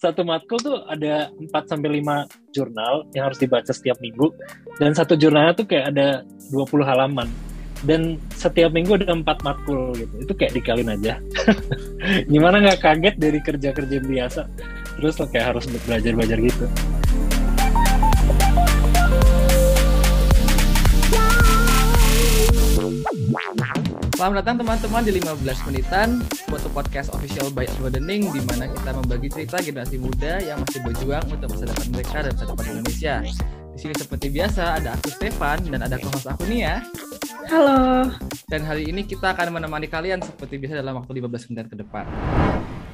satu matkul tuh ada 4 sampai 5 jurnal yang harus dibaca setiap minggu. Dan satu jurnalnya tuh kayak ada 20 halaman. Dan setiap minggu ada empat matkul gitu. Itu kayak dikalin aja. Gimana nggak kaget dari kerja kerja biasa? Terus kayak harus belajar belajar gitu Selamat datang teman-teman di 15 menitan foto podcast official by Alwadening di mana kita membagi cerita generasi muda yang masih berjuang untuk masa depan mereka dan masa depan Indonesia. Di sini seperti biasa ada aku Stefan dan ada co-host aku Nia. Halo. Dan hari ini kita akan menemani kalian seperti biasa dalam waktu 15 menit ke depan.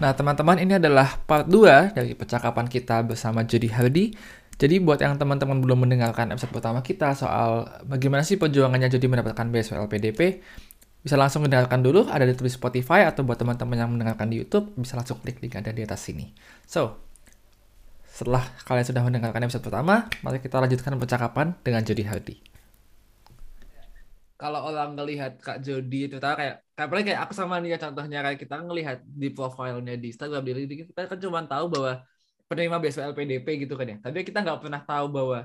Nah, teman-teman, ini adalah part 2 dari percakapan kita bersama Jody Hardy. Jadi buat yang teman-teman belum mendengarkan episode pertama kita soal bagaimana sih perjuangannya Jody mendapatkan beasiswa LPDP, bisa langsung mendengarkan dulu, ada di tulis Spotify, atau buat teman-teman yang mendengarkan di YouTube, bisa langsung klik link ada di atas sini. So, setelah kalian sudah mendengarkan episode pertama, mari kita lanjutkan percakapan dengan Jody Hardy. Kalau orang ngelihat Kak Jody, terutama kayak, kayak kayak aku sama Nia contohnya, kayak kita ngelihat di profilnya di Instagram, di kita kan cuma tahu bahwa penerima beasiswa LPDP gitu kan ya. Tapi kita nggak pernah tahu bahwa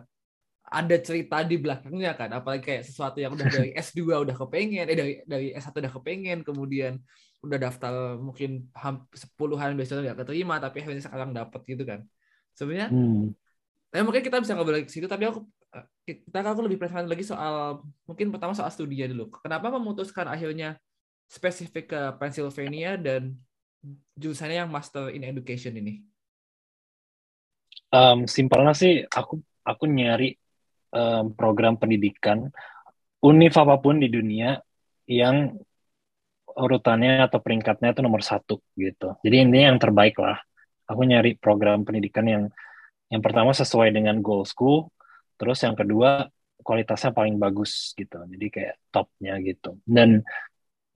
ada cerita di belakangnya kan apalagi kayak sesuatu yang udah dari S2 udah kepengen eh dari dari S1 udah kepengen kemudian udah daftar mungkin sepuluhan biasanya nggak keterima tapi akhirnya sekarang dapat gitu kan. Sebenarnya hmm. tapi mungkin kita bisa ngobrol ke situ tapi aku kita aku lebih penasaran lagi soal mungkin pertama soal studinya dulu. Kenapa memutuskan akhirnya spesifik ke Pennsylvania dan jurusannya yang Master in Education ini? Um, simpelnya sih aku aku nyari um, program pendidikan univ apa pun di dunia yang urutannya atau peringkatnya itu nomor satu gitu. Jadi ini yang terbaik lah. Aku nyari program pendidikan yang yang pertama sesuai dengan goalsku, terus yang kedua kualitasnya paling bagus gitu. Jadi kayak topnya gitu. Dan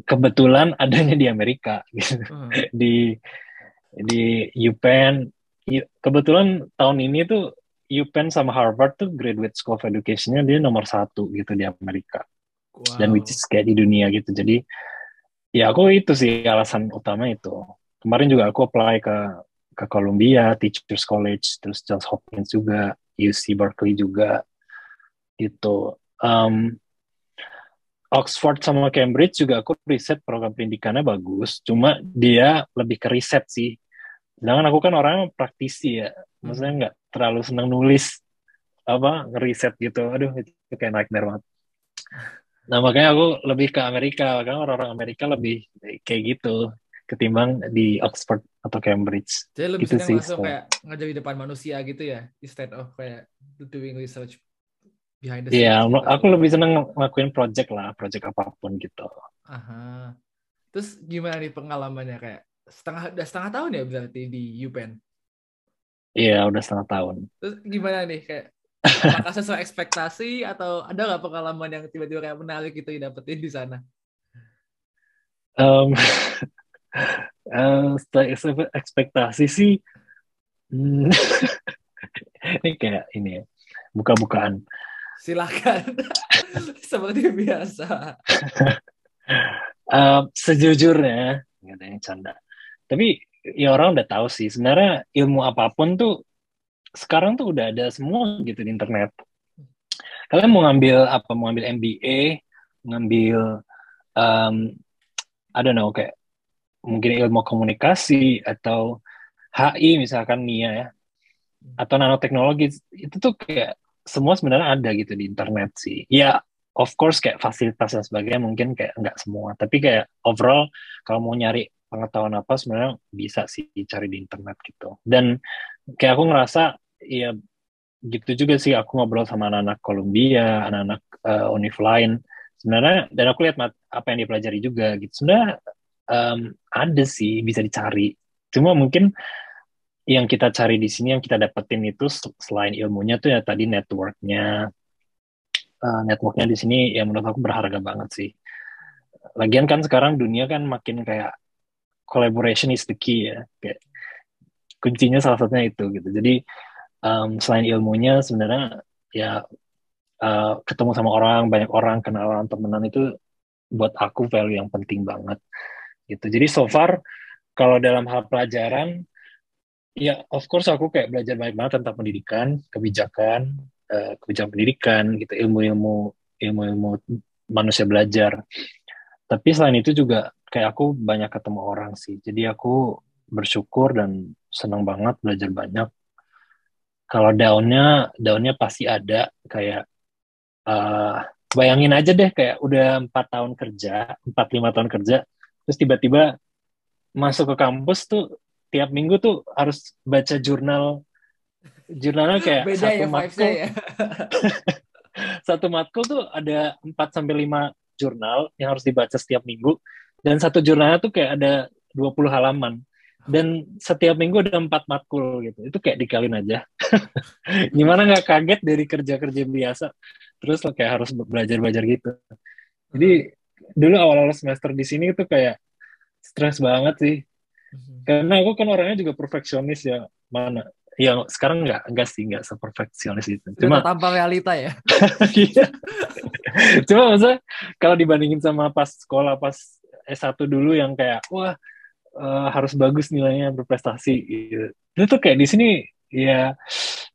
kebetulan adanya di Amerika gitu. Hmm. di di UPenn. Kebetulan tahun ini tuh UPenn sama Harvard tuh graduate school of education-nya dia nomor satu gitu di Amerika. Wow. Dan which is kayak di dunia gitu. Jadi ya aku itu sih alasan utama itu. Kemarin juga aku apply ke ke Columbia, Teachers College, terus Johns Hopkins juga, UC Berkeley juga gitu. Um, Oxford sama Cambridge juga aku riset program pendidikannya bagus, cuma dia lebih ke riset sih. Sedangkan aku kan orang praktisi ya, maksudnya nggak terlalu senang nulis apa ngeriset gitu aduh itu kayak nightmare banget nah makanya aku lebih ke Amerika karena orang-orang Amerika lebih kayak gitu ketimbang di Oxford atau Cambridge jadi lebih gitu sih, langsung so. kayak ngajar di depan manusia gitu ya instead of kayak doing research behind the Iya, yeah, aku lebih seneng ngelakuin project lah, project apa pun gitu. Aha. Terus gimana nih pengalamannya kayak setengah udah setengah tahun ya berarti di UPenn? Iya, udah setengah tahun. Terus gimana nih kayak apakah sesuai ekspektasi atau ada nggak pengalaman yang tiba-tiba kayak menarik gitu dapetin di sana? Um, uh, ekspektasi sih, hmm, ini kayak ini ya, buka-bukaan. Silakan, seperti biasa. uh, sejujurnya, nggak ada yang canda. Tapi ya orang udah tahu sih sebenarnya ilmu apa pun tuh sekarang tuh udah ada semua gitu di internet. Kalian mau ngambil apa? Mau ngambil MBA, ngambil um, I don't know kayak mungkin ilmu komunikasi atau HI misalkan Nia ya atau nanoteknologi itu tuh kayak semua sebenarnya ada gitu di internet sih. Ya of course kayak fasilitas dan sebagainya mungkin kayak nggak semua tapi kayak overall kalau mau nyari pengetahuan apa sebenarnya bisa sih dicari di internet gitu. Dan kayak aku ngerasa ya gitu juga sih aku ngobrol sama anak-anak Columbia anak-anak uh, univ lain. Sebenarnya dan aku lihat apa yang dipelajari juga gitu. Sebenarnya um, ada sih bisa dicari. Cuma mungkin yang kita cari di sini yang kita dapetin itu selain ilmunya tuh ya tadi networknya. Uh, networknya di sini ya menurut aku berharga banget sih. Lagian kan sekarang dunia kan makin kayak collaboration is the key ya. Kayak kuncinya salah satunya itu gitu. Jadi um, selain ilmunya sebenarnya ya uh, ketemu sama orang banyak orang kenalan temenan itu buat aku value yang penting banget gitu. Jadi so far kalau dalam hal pelajaran ya of course aku kayak belajar banyak banget tentang pendidikan, kebijakan, uh, kebijakan pendidikan gitu, ilmu-ilmu ilmu-ilmu manusia belajar. Tapi selain itu juga kayak aku banyak ketemu orang sih. Jadi aku bersyukur dan senang banget belajar banyak. Kalau daunnya, daunnya pasti ada kayak uh, bayangin aja deh kayak udah empat tahun kerja, empat lima tahun kerja, terus tiba-tiba masuk ke kampus tuh tiap minggu tuh harus baca jurnal jurnalnya kayak Beda satu ya matkul ya. satu matkul tuh ada 4 sampai lima jurnal yang harus dibaca setiap minggu dan satu jurnalnya tuh kayak ada 20 halaman dan setiap minggu ada empat matkul gitu itu kayak dikalin aja gimana nggak kaget dari kerja kerja biasa terus lo kayak harus belajar belajar gitu jadi dulu awal awal semester di sini itu kayak stres banget sih Mhm. Karena aku kan orangnya juga perfeksionis ya. Mana? Ya sekarang nggak nggak sih nggak seperfeksionis itu. Cuma tanpa realita ya. Iya. Cuma maksudnya kalau dibandingin sama pas sekolah pas S1 dulu yang kayak wah uh, harus bagus nilainya berprestasi gitu. Itu tuh kayak di sini ya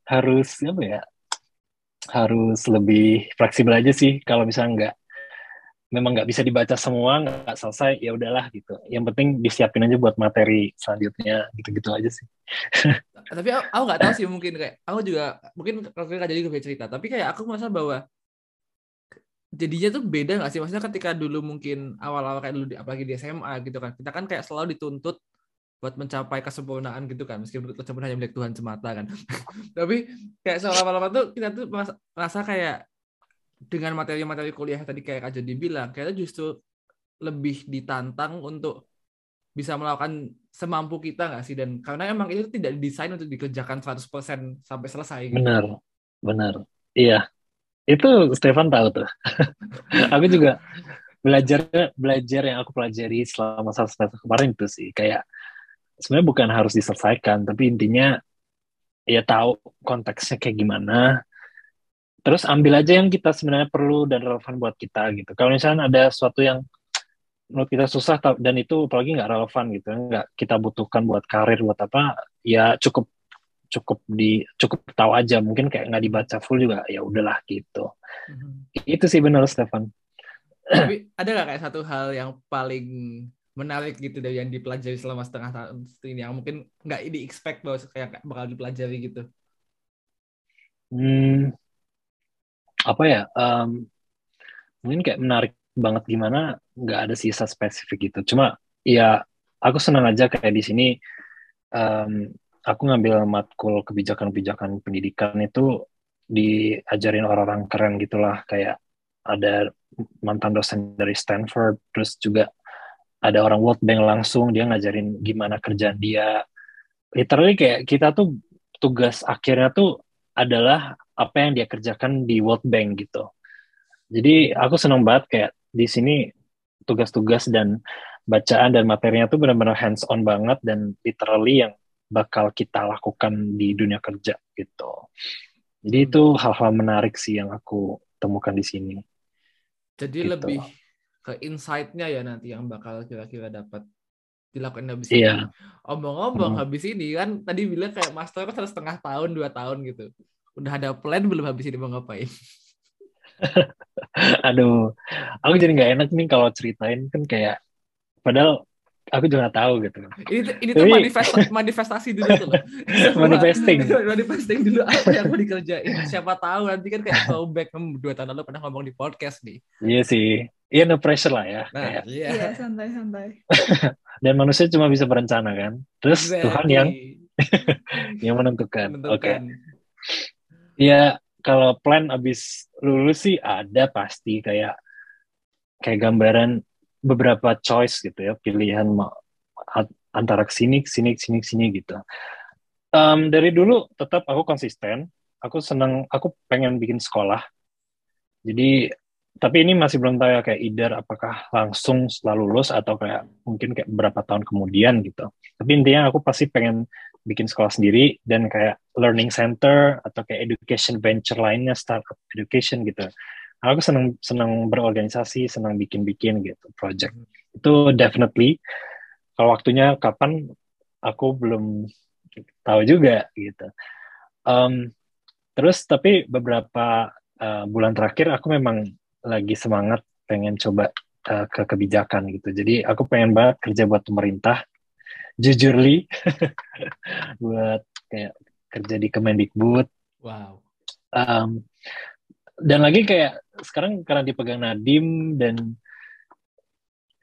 harus apa ya? Harus lebih fleksibel aja sih kalau misalnya nggak memang nggak bisa dibaca semua nggak selesai ya udahlah gitu yang penting disiapin aja buat materi selanjutnya gitu-gitu aja sih tapi aku, nggak tahu sih mungkin kayak aku juga mungkin nggak jadi gue cerita tapi kayak aku merasa bahwa jadinya tuh beda nggak sih maksudnya ketika dulu mungkin awal-awal kayak dulu apalagi di SMA gitu kan kita kan kayak selalu dituntut buat mencapai kesempurnaan gitu kan meskipun kesempurnaan hanya milik Tuhan semata kan tapi kayak seolah-olah tuh kita tuh merasa kayak dengan materi-materi kuliah tadi kayak Jody bilang, kita justru lebih ditantang untuk bisa melakukan semampu kita nggak sih? Dan karena emang itu tidak didesain untuk dikerjakan 100% sampai selesai. Gitu. Benar, benar. Iya, itu Stefan tahu tuh. aku juga belajar belajar yang aku pelajari selama satu semester kemarin itu sih. Kayak sebenarnya bukan harus diselesaikan tapi intinya ya tahu konteksnya kayak gimana. Terus ambil aja yang kita sebenarnya perlu dan relevan buat kita gitu. Kalau misalnya ada sesuatu yang menurut kita susah dan itu apalagi nggak relevan gitu nggak kita butuhkan buat karir buat apa ya cukup cukup di cukup tahu aja mungkin kayak nggak dibaca full juga ya udahlah gitu. Mm-hmm. itu sih benar Stefan. Tapi ada nggak kayak satu hal yang paling menarik gitu dari yang dipelajari selama setengah tahun ini yang mungkin nggak di expect bahwa kayak bakal dipelajari gitu? Hmm, apa ya um, mungkin kayak menarik banget gimana nggak ada sisa spesifik gitu. Cuma ya aku senang aja kayak di sini um, aku ngambil matkul kebijakan-kebijakan pendidikan itu diajarin orang-orang keren gitulah kayak ada mantan dosen dari Stanford terus juga ada orang World Bank langsung dia ngajarin gimana kerjaan dia literally kayak kita tuh tugas akhirnya tuh adalah apa yang dia kerjakan di World Bank gitu. Jadi aku senang banget kayak di sini tugas-tugas dan bacaan dan materinya tuh benar-benar hands on banget dan literally yang bakal kita lakukan di dunia kerja gitu. Jadi itu hal-hal menarik sih yang aku temukan di sini. Jadi gitu. lebih ke insight-nya ya nanti yang bakal kira-kira dapat dilakukan habis iya. ini. Omong-omong hmm. habis ini kan tadi bilang kayak master kan setengah tahun dua tahun gitu udah ada plan belum habis ini mau ngapain? Aduh, aku jadi nggak enak nih kalau ceritain kan kayak padahal aku juga gak tahu gitu. Ini ini tuh manifest, manifestasi dulu tuh. Manifesting. Manifesting dulu apa yang mau dikerjain. Siapa tahu nanti kan kayak back hmm, dua tahun lalu pernah ngomong di podcast nih. Iya sih. Iya no pressure lah ya. Nah, kayak. iya. iya santai-santai. Dan manusia cuma bisa berencana kan. Terus exactly. Tuhan yang yang menentukan. Oke. Okay. Ya kalau plan abis lulus sih ada pasti kayak kayak gambaran beberapa choice gitu ya pilihan antara sini sini sini sini gitu. Um, dari dulu tetap aku konsisten. Aku seneng, aku pengen bikin sekolah. Jadi tapi ini masih belum tahu ya kayak either apakah langsung setelah lulus atau kayak mungkin kayak berapa tahun kemudian gitu. Tapi intinya aku pasti pengen bikin sekolah sendiri dan kayak learning center atau kayak education venture lainnya startup education gitu. Aku senang senang berorganisasi, senang bikin-bikin gitu project. Itu definitely kalau waktunya kapan aku belum tahu juga gitu. Um, terus tapi beberapa uh, bulan terakhir aku memang lagi semangat pengen coba uh, ke kebijakan gitu. Jadi aku pengen banget kerja buat pemerintah, jujurly, buat kayak kerja di Kemendikbud. Wow. Um, dan lagi kayak sekarang karena dipegang Nadim dan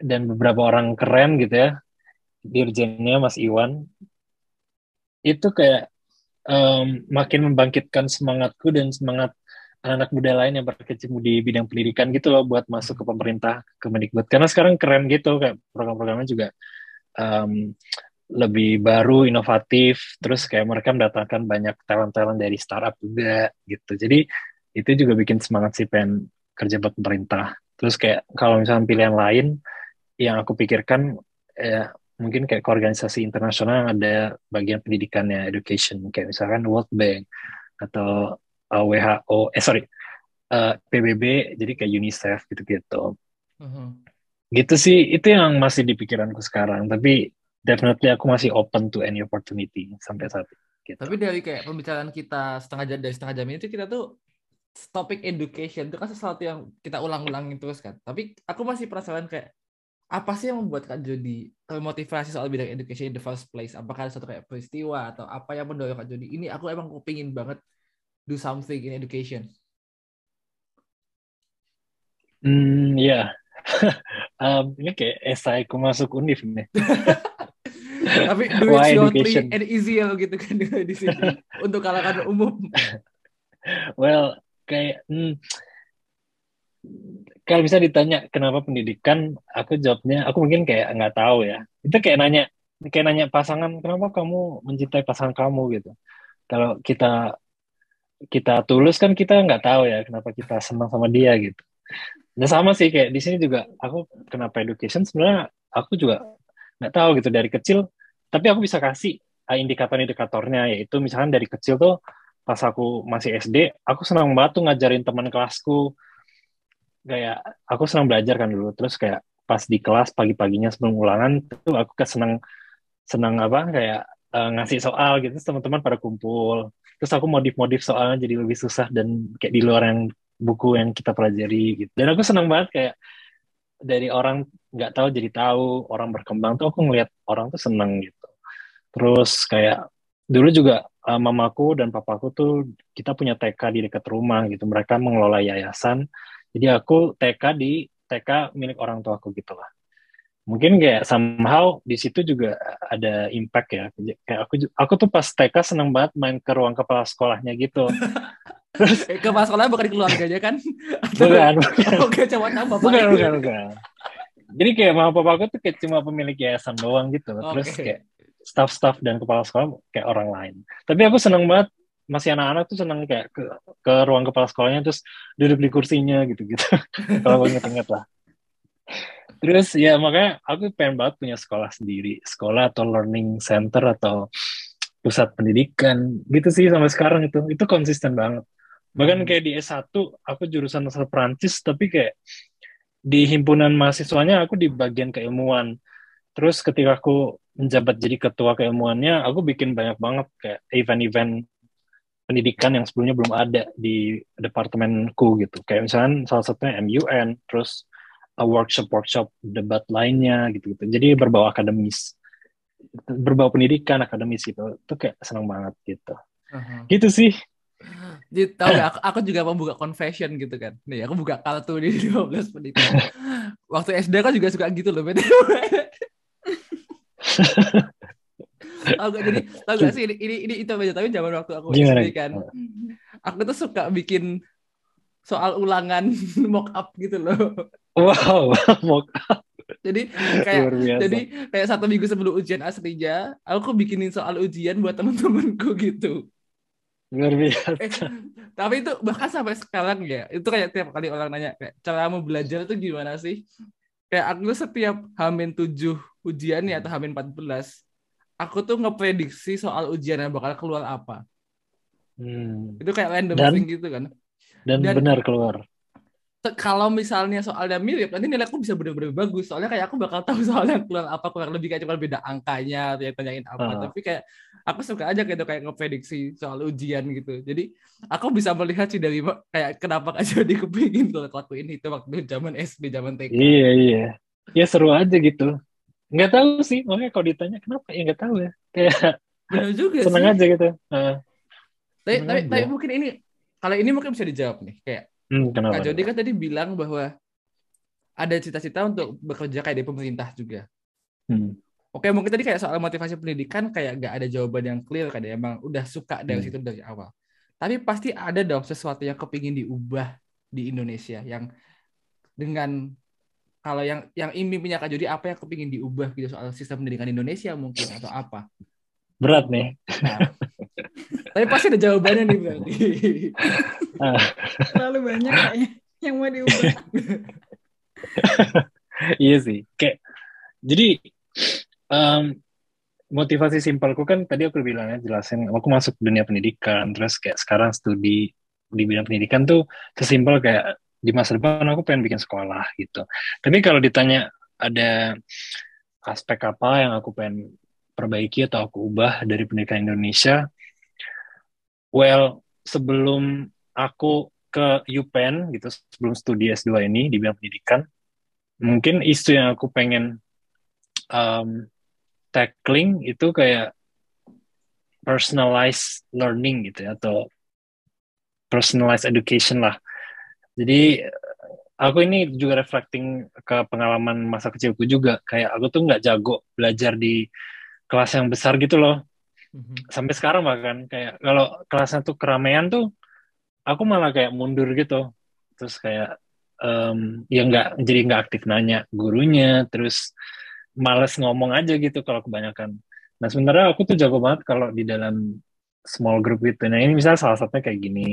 dan beberapa orang keren gitu ya, dirjennya Mas Iwan, itu kayak um, makin membangkitkan semangatku dan semangat anak-anak muda lain yang berkecimpung di bidang pendidikan gitu loh buat masuk ke pemerintah ke Mendikbud. Karena sekarang keren gitu kayak program-programnya juga um, lebih baru inovatif. Terus kayak mereka mendatangkan banyak talent-talent dari startup juga gitu. Jadi itu juga bikin semangat sih pengen kerja buat pemerintah terus kayak kalau misalnya pilihan lain yang aku pikirkan ya mungkin kayak ke organisasi internasional yang ada bagian pendidikannya education kayak misalkan World Bank atau uh, WHO eh sorry uh, PBB jadi kayak UNICEF gitu-gitu uh-huh. gitu sih itu yang masih di pikiranku sekarang tapi definitely aku masih open to any opportunity sampai saat ini gitu. tapi dari kayak pembicaraan kita setengah jam dari setengah jam ini kita tuh topik education itu kan sesuatu yang kita ulang-ulangin terus kan tapi aku masih penasaran kayak apa sih yang membuat Kak Jody termotivasi soal bidang education in the first place? Apakah ada satu kayak peristiwa atau apa yang mendorong Kak Jody? Ini aku emang kepingin banget do something in education. Hmm, ya. Yeah. um, ini kayak esai ku masuk univ nih. Tapi do it shortly and easy gitu kan di sini untuk kalangan umum. well, kayak hmm, kalau bisa ditanya kenapa pendidikan, aku jawabnya, aku mungkin kayak nggak tahu ya. Itu kayak nanya, kayak nanya pasangan, kenapa kamu mencintai pasangan kamu gitu. Kalau kita kita tulus kan kita nggak tahu ya kenapa kita senang sama dia gitu. Nah sama sih kayak di sini juga aku kenapa education sebenarnya aku juga nggak tahu gitu dari kecil. Tapi aku bisa kasih ah, indikator-indikatornya yaitu misalkan dari kecil tuh pas aku masih SD, aku senang banget tuh ngajarin teman kelasku. Kayak aku senang belajar kan dulu. Terus kayak pas di kelas pagi-paginya sebelum ulangan tuh aku kayak senang senang apa kayak uh, ngasih soal gitu. Teman-teman pada kumpul. Terus aku modif-modif soalnya jadi lebih susah dan kayak di luar yang buku yang kita pelajari gitu. Dan aku senang banget kayak dari orang nggak tahu jadi tahu orang berkembang tuh aku ngelihat orang tuh seneng gitu. Terus kayak dulu juga uh, mamaku dan papaku tuh kita punya TK di dekat rumah gitu mereka mengelola yayasan jadi aku TK di TK milik orang tua aku gitu lah. Mungkin kayak somehow di situ juga ada impact ya. Kayak aku aku tuh pas TK seneng banget main ke ruang kepala sekolahnya gitu. Terus eh, kepala sekolahnya bukan di keluarganya kan? Bukan, bukan. Oke, coba nama Bukan, bukan, bukan. Jadi kayak mama papa aku tuh kayak cuma pemilik yayasan doang gitu. Terus kayak staff-staff dan kepala sekolah kayak orang lain. Tapi aku seneng banget masih anak-anak tuh senang kayak ke, ke ruang kepala sekolahnya terus duduk di kursinya gitu-gitu. Kalau gue inget-inget lah. Terus ya makanya aku pengen banget punya sekolah sendiri. Sekolah atau learning center atau pusat pendidikan. Gitu sih sampai sekarang itu. Itu konsisten banget. Bahkan hmm. kayak di S1 aku jurusan asal Perancis tapi kayak di himpunan mahasiswanya aku di bagian keilmuan. Terus ketika aku menjabat jadi ketua keilmuannya aku bikin banyak banget kayak event-event pendidikan yang sebelumnya belum ada di departemenku gitu. Kayak misalnya salah satunya MUN, terus workshop-workshop debat lainnya gitu gitu. Jadi berbau akademis, berbau pendidikan akademis gitu. Itu kayak senang banget gitu. Uh-huh. Gitu sih. Jadi tahu gak, aku, aku juga mau buka confession gitu kan. Nih, aku buka kartu di 12 menit. Waktu SD kan juga suka gitu loh, Gak jadi tahu gak sih ini ini, ini itu aja tapi zaman waktu aku Gimana? SD kan. Aku tuh suka bikin soal ulangan mock up gitu loh. Wow, mock up. Jadi kayak jadi kayak satu minggu sebelum ujian aslinya, aku bikinin soal ujian buat temen-temenku gitu. Luar biasa. Eh, tapi itu bahkan sampai sekarang ya, itu kayak tiap kali orang nanya kayak cara mau belajar itu gimana sih? Kayak aku setiap hamin tujuh ujiannya atau hamin 14 aku tuh ngeprediksi soal ujian yang bakal keluar apa. Hmm. Itu kayak random dan, thing gitu kan. Dan, dan benar keluar. Kalau misalnya soalnya mirip nanti nilai aku bisa benar-benar bagus. Soalnya kayak aku bakal tahu soalnya keluar apa kurang lebih kayak cuma beda angkanya atau yang tanyain apa. Uh. tapi kayak aku suka aja gitu kayak ngeprediksi soal ujian gitu. Jadi aku bisa melihat sih dari kayak kenapa kak jadi kepingin tuh lakuin itu waktu zaman SD zaman TK iya iya. Ya seru aja gitu. Nggak tahu sih makanya kalau ditanya kenapa? Ya nggak tahu ya. Kayak benar juga seneng sih. aja gitu. Uh, tapi tapi, tapi mungkin ini kalau ini mungkin bisa dijawab nih. Kayak Hmm, kenapa? Kak Jody kan tadi bilang bahwa ada cita-cita untuk bekerja kayak di pemerintah juga. Hmm. Oke, mungkin tadi kayak soal motivasi pendidikan kayak gak ada jawaban yang clear kan ya, emang udah suka dari hmm. situ dari awal. Tapi pasti ada dong sesuatu yang kepingin diubah di Indonesia yang dengan kalau yang yang punya Kak Jody apa yang kepingin diubah gitu soal sistem pendidikan Indonesia mungkin atau apa? Berat nih. Nah, tapi pasti ada jawabannya nih berarti. Terlalu banyak kayaknya yang mau diubah. iya sih. Kayak jadi um, motivasi simpelku kan tadi aku bilang ya jelasin aku masuk dunia pendidikan terus kayak sekarang studi di bidang pendidikan tuh sesimpel kayak di masa depan aku pengen bikin sekolah gitu. Tapi kalau ditanya ada aspek apa yang aku pengen perbaiki atau aku ubah dari pendidikan Indonesia, well sebelum aku ke UPenn gitu sebelum studi S2 ini di bidang pendidikan mungkin isu yang aku pengen um, tackling itu kayak personalized learning gitu ya atau personalized education lah. Jadi aku ini juga reflecting ke pengalaman masa kecilku juga. Kayak aku tuh nggak jago belajar di kelas yang besar gitu loh hmm Sampai sekarang bahkan kayak kalau kelasnya tuh keramaian tuh aku malah kayak mundur gitu. Terus kayak um, ya nggak jadi nggak aktif nanya gurunya, terus males ngomong aja gitu kalau kebanyakan. Nah sebenarnya aku tuh jago banget kalau di dalam small group gitu. Nah ini misalnya salah satunya kayak gini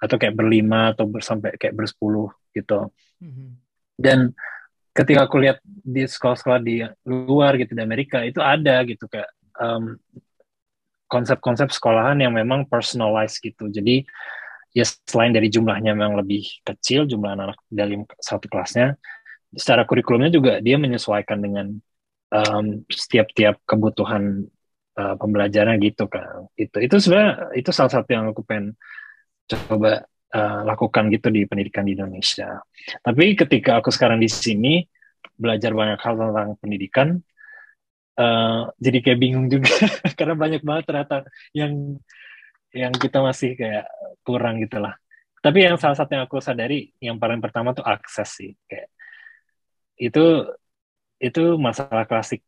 atau kayak berlima atau sampai kayak bersepuluh gitu. Mm-hmm. Dan ketika aku lihat di sekolah-sekolah di luar gitu di Amerika itu ada gitu kayak um, konsep-konsep sekolahan yang memang personalized gitu. Jadi ya selain dari jumlahnya memang lebih kecil jumlah anak dalam satu kelasnya, secara kurikulumnya juga dia menyesuaikan dengan um, setiap-tiap kebutuhan uh, pembelajaran gitu kan. Itu itu sebenarnya itu salah satu yang aku pengen coba uh, lakukan gitu di pendidikan di Indonesia. Tapi ketika aku sekarang di sini belajar banyak hal tentang pendidikan, uh, jadi kayak bingung juga. Karena banyak banget ternyata yang yang kita masih kayak kurang gitu lah. Tapi yang salah satu yang aku sadari yang paling pertama tuh akses sih. Kayak itu itu masalah klasik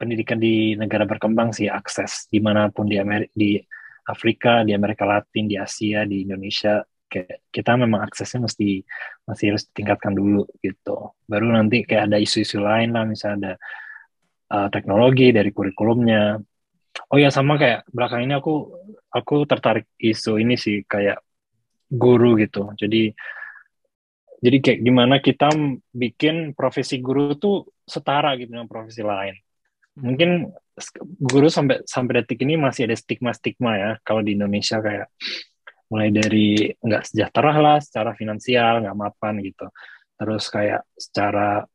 pendidikan di negara berkembang sih akses. Di mana pun di Amerika di Afrika di Amerika Latin di Asia di Indonesia kayak kita memang aksesnya mesti masih harus ditingkatkan dulu gitu. Baru nanti kayak ada isu-isu lain lah misalnya ada uh, teknologi dari kurikulumnya. Oh ya sama kayak belakang ini aku aku tertarik isu ini sih kayak guru gitu. Jadi jadi kayak gimana kita bikin profesi guru tuh setara gitu dengan profesi lain. Mungkin guru sampai sampai detik ini masih ada stigma-stigma ya kalau di Indonesia kayak mulai dari nggak sejahtera lah secara finansial nggak mapan gitu terus kayak secara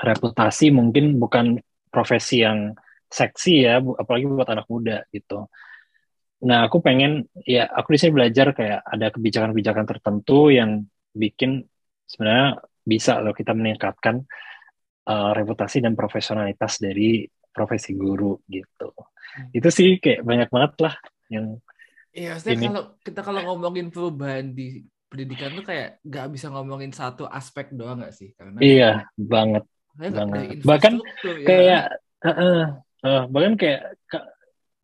reputasi mungkin bukan profesi yang seksi ya, apalagi buat anak muda gitu. Nah, aku pengen ya aku di sini belajar kayak ada kebijakan-kebijakan tertentu yang bikin sebenarnya bisa loh kita meningkatkan uh, reputasi dan profesionalitas dari profesi guru gitu. Hmm. Itu sih kayak banyak banget lah yang Iya, ini. kalau kita kalau ngomongin perubahan di pendidikan tuh kayak nggak bisa ngomongin satu aspek doang nggak sih? Karena iya banget banget. Bahkan ya. kayak uh, uh, uh, bahkan kayak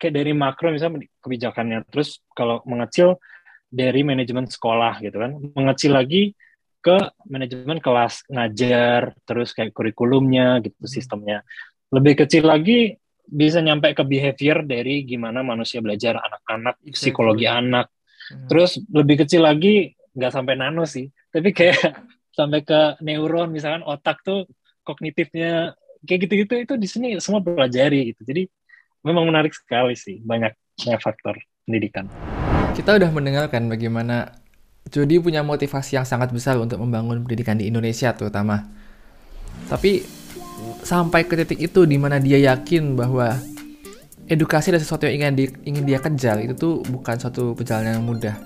kayak dari makro misalnya kebijakannya terus kalau mengecil dari manajemen sekolah gitu kan mengecil lagi ke manajemen kelas ngajar terus kayak kurikulumnya gitu hmm. sistemnya lebih kecil lagi bisa nyampe ke behavior dari gimana manusia belajar anak-anak psikologi anak hmm. terus lebih kecil lagi nggak sampai nano sih tapi kayak sampai ke neuron misalkan otak tuh kognitifnya kayak gitu-gitu itu di sini semua pelajari itu jadi memang menarik sekali sih banyak faktor pendidikan kita udah mendengarkan bagaimana Jody punya motivasi yang sangat besar untuk membangun pendidikan di Indonesia terutama. Tapi sampai ke titik itu di mana dia yakin bahwa edukasi adalah sesuatu yang ingin, di, ingin dia kejar itu tuh bukan suatu perjalanan yang mudah.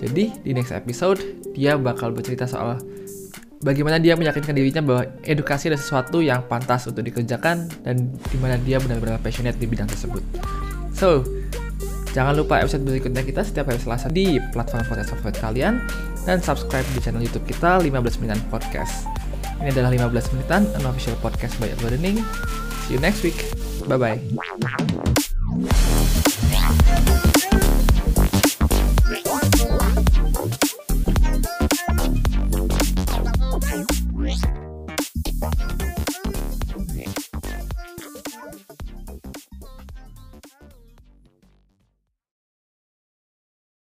Jadi di next episode dia bakal bercerita soal bagaimana dia meyakinkan dirinya bahwa edukasi adalah sesuatu yang pantas untuk dikerjakan dan di mana dia benar-benar passionate di bidang tersebut. So, Jangan lupa episode berikutnya kita setiap hari Selasa di platform podcast favorit kalian dan subscribe di channel YouTube kita 15 menitan podcast. Ini adalah 15 menitan unofficial podcast by Learning. See you next week. Bye bye.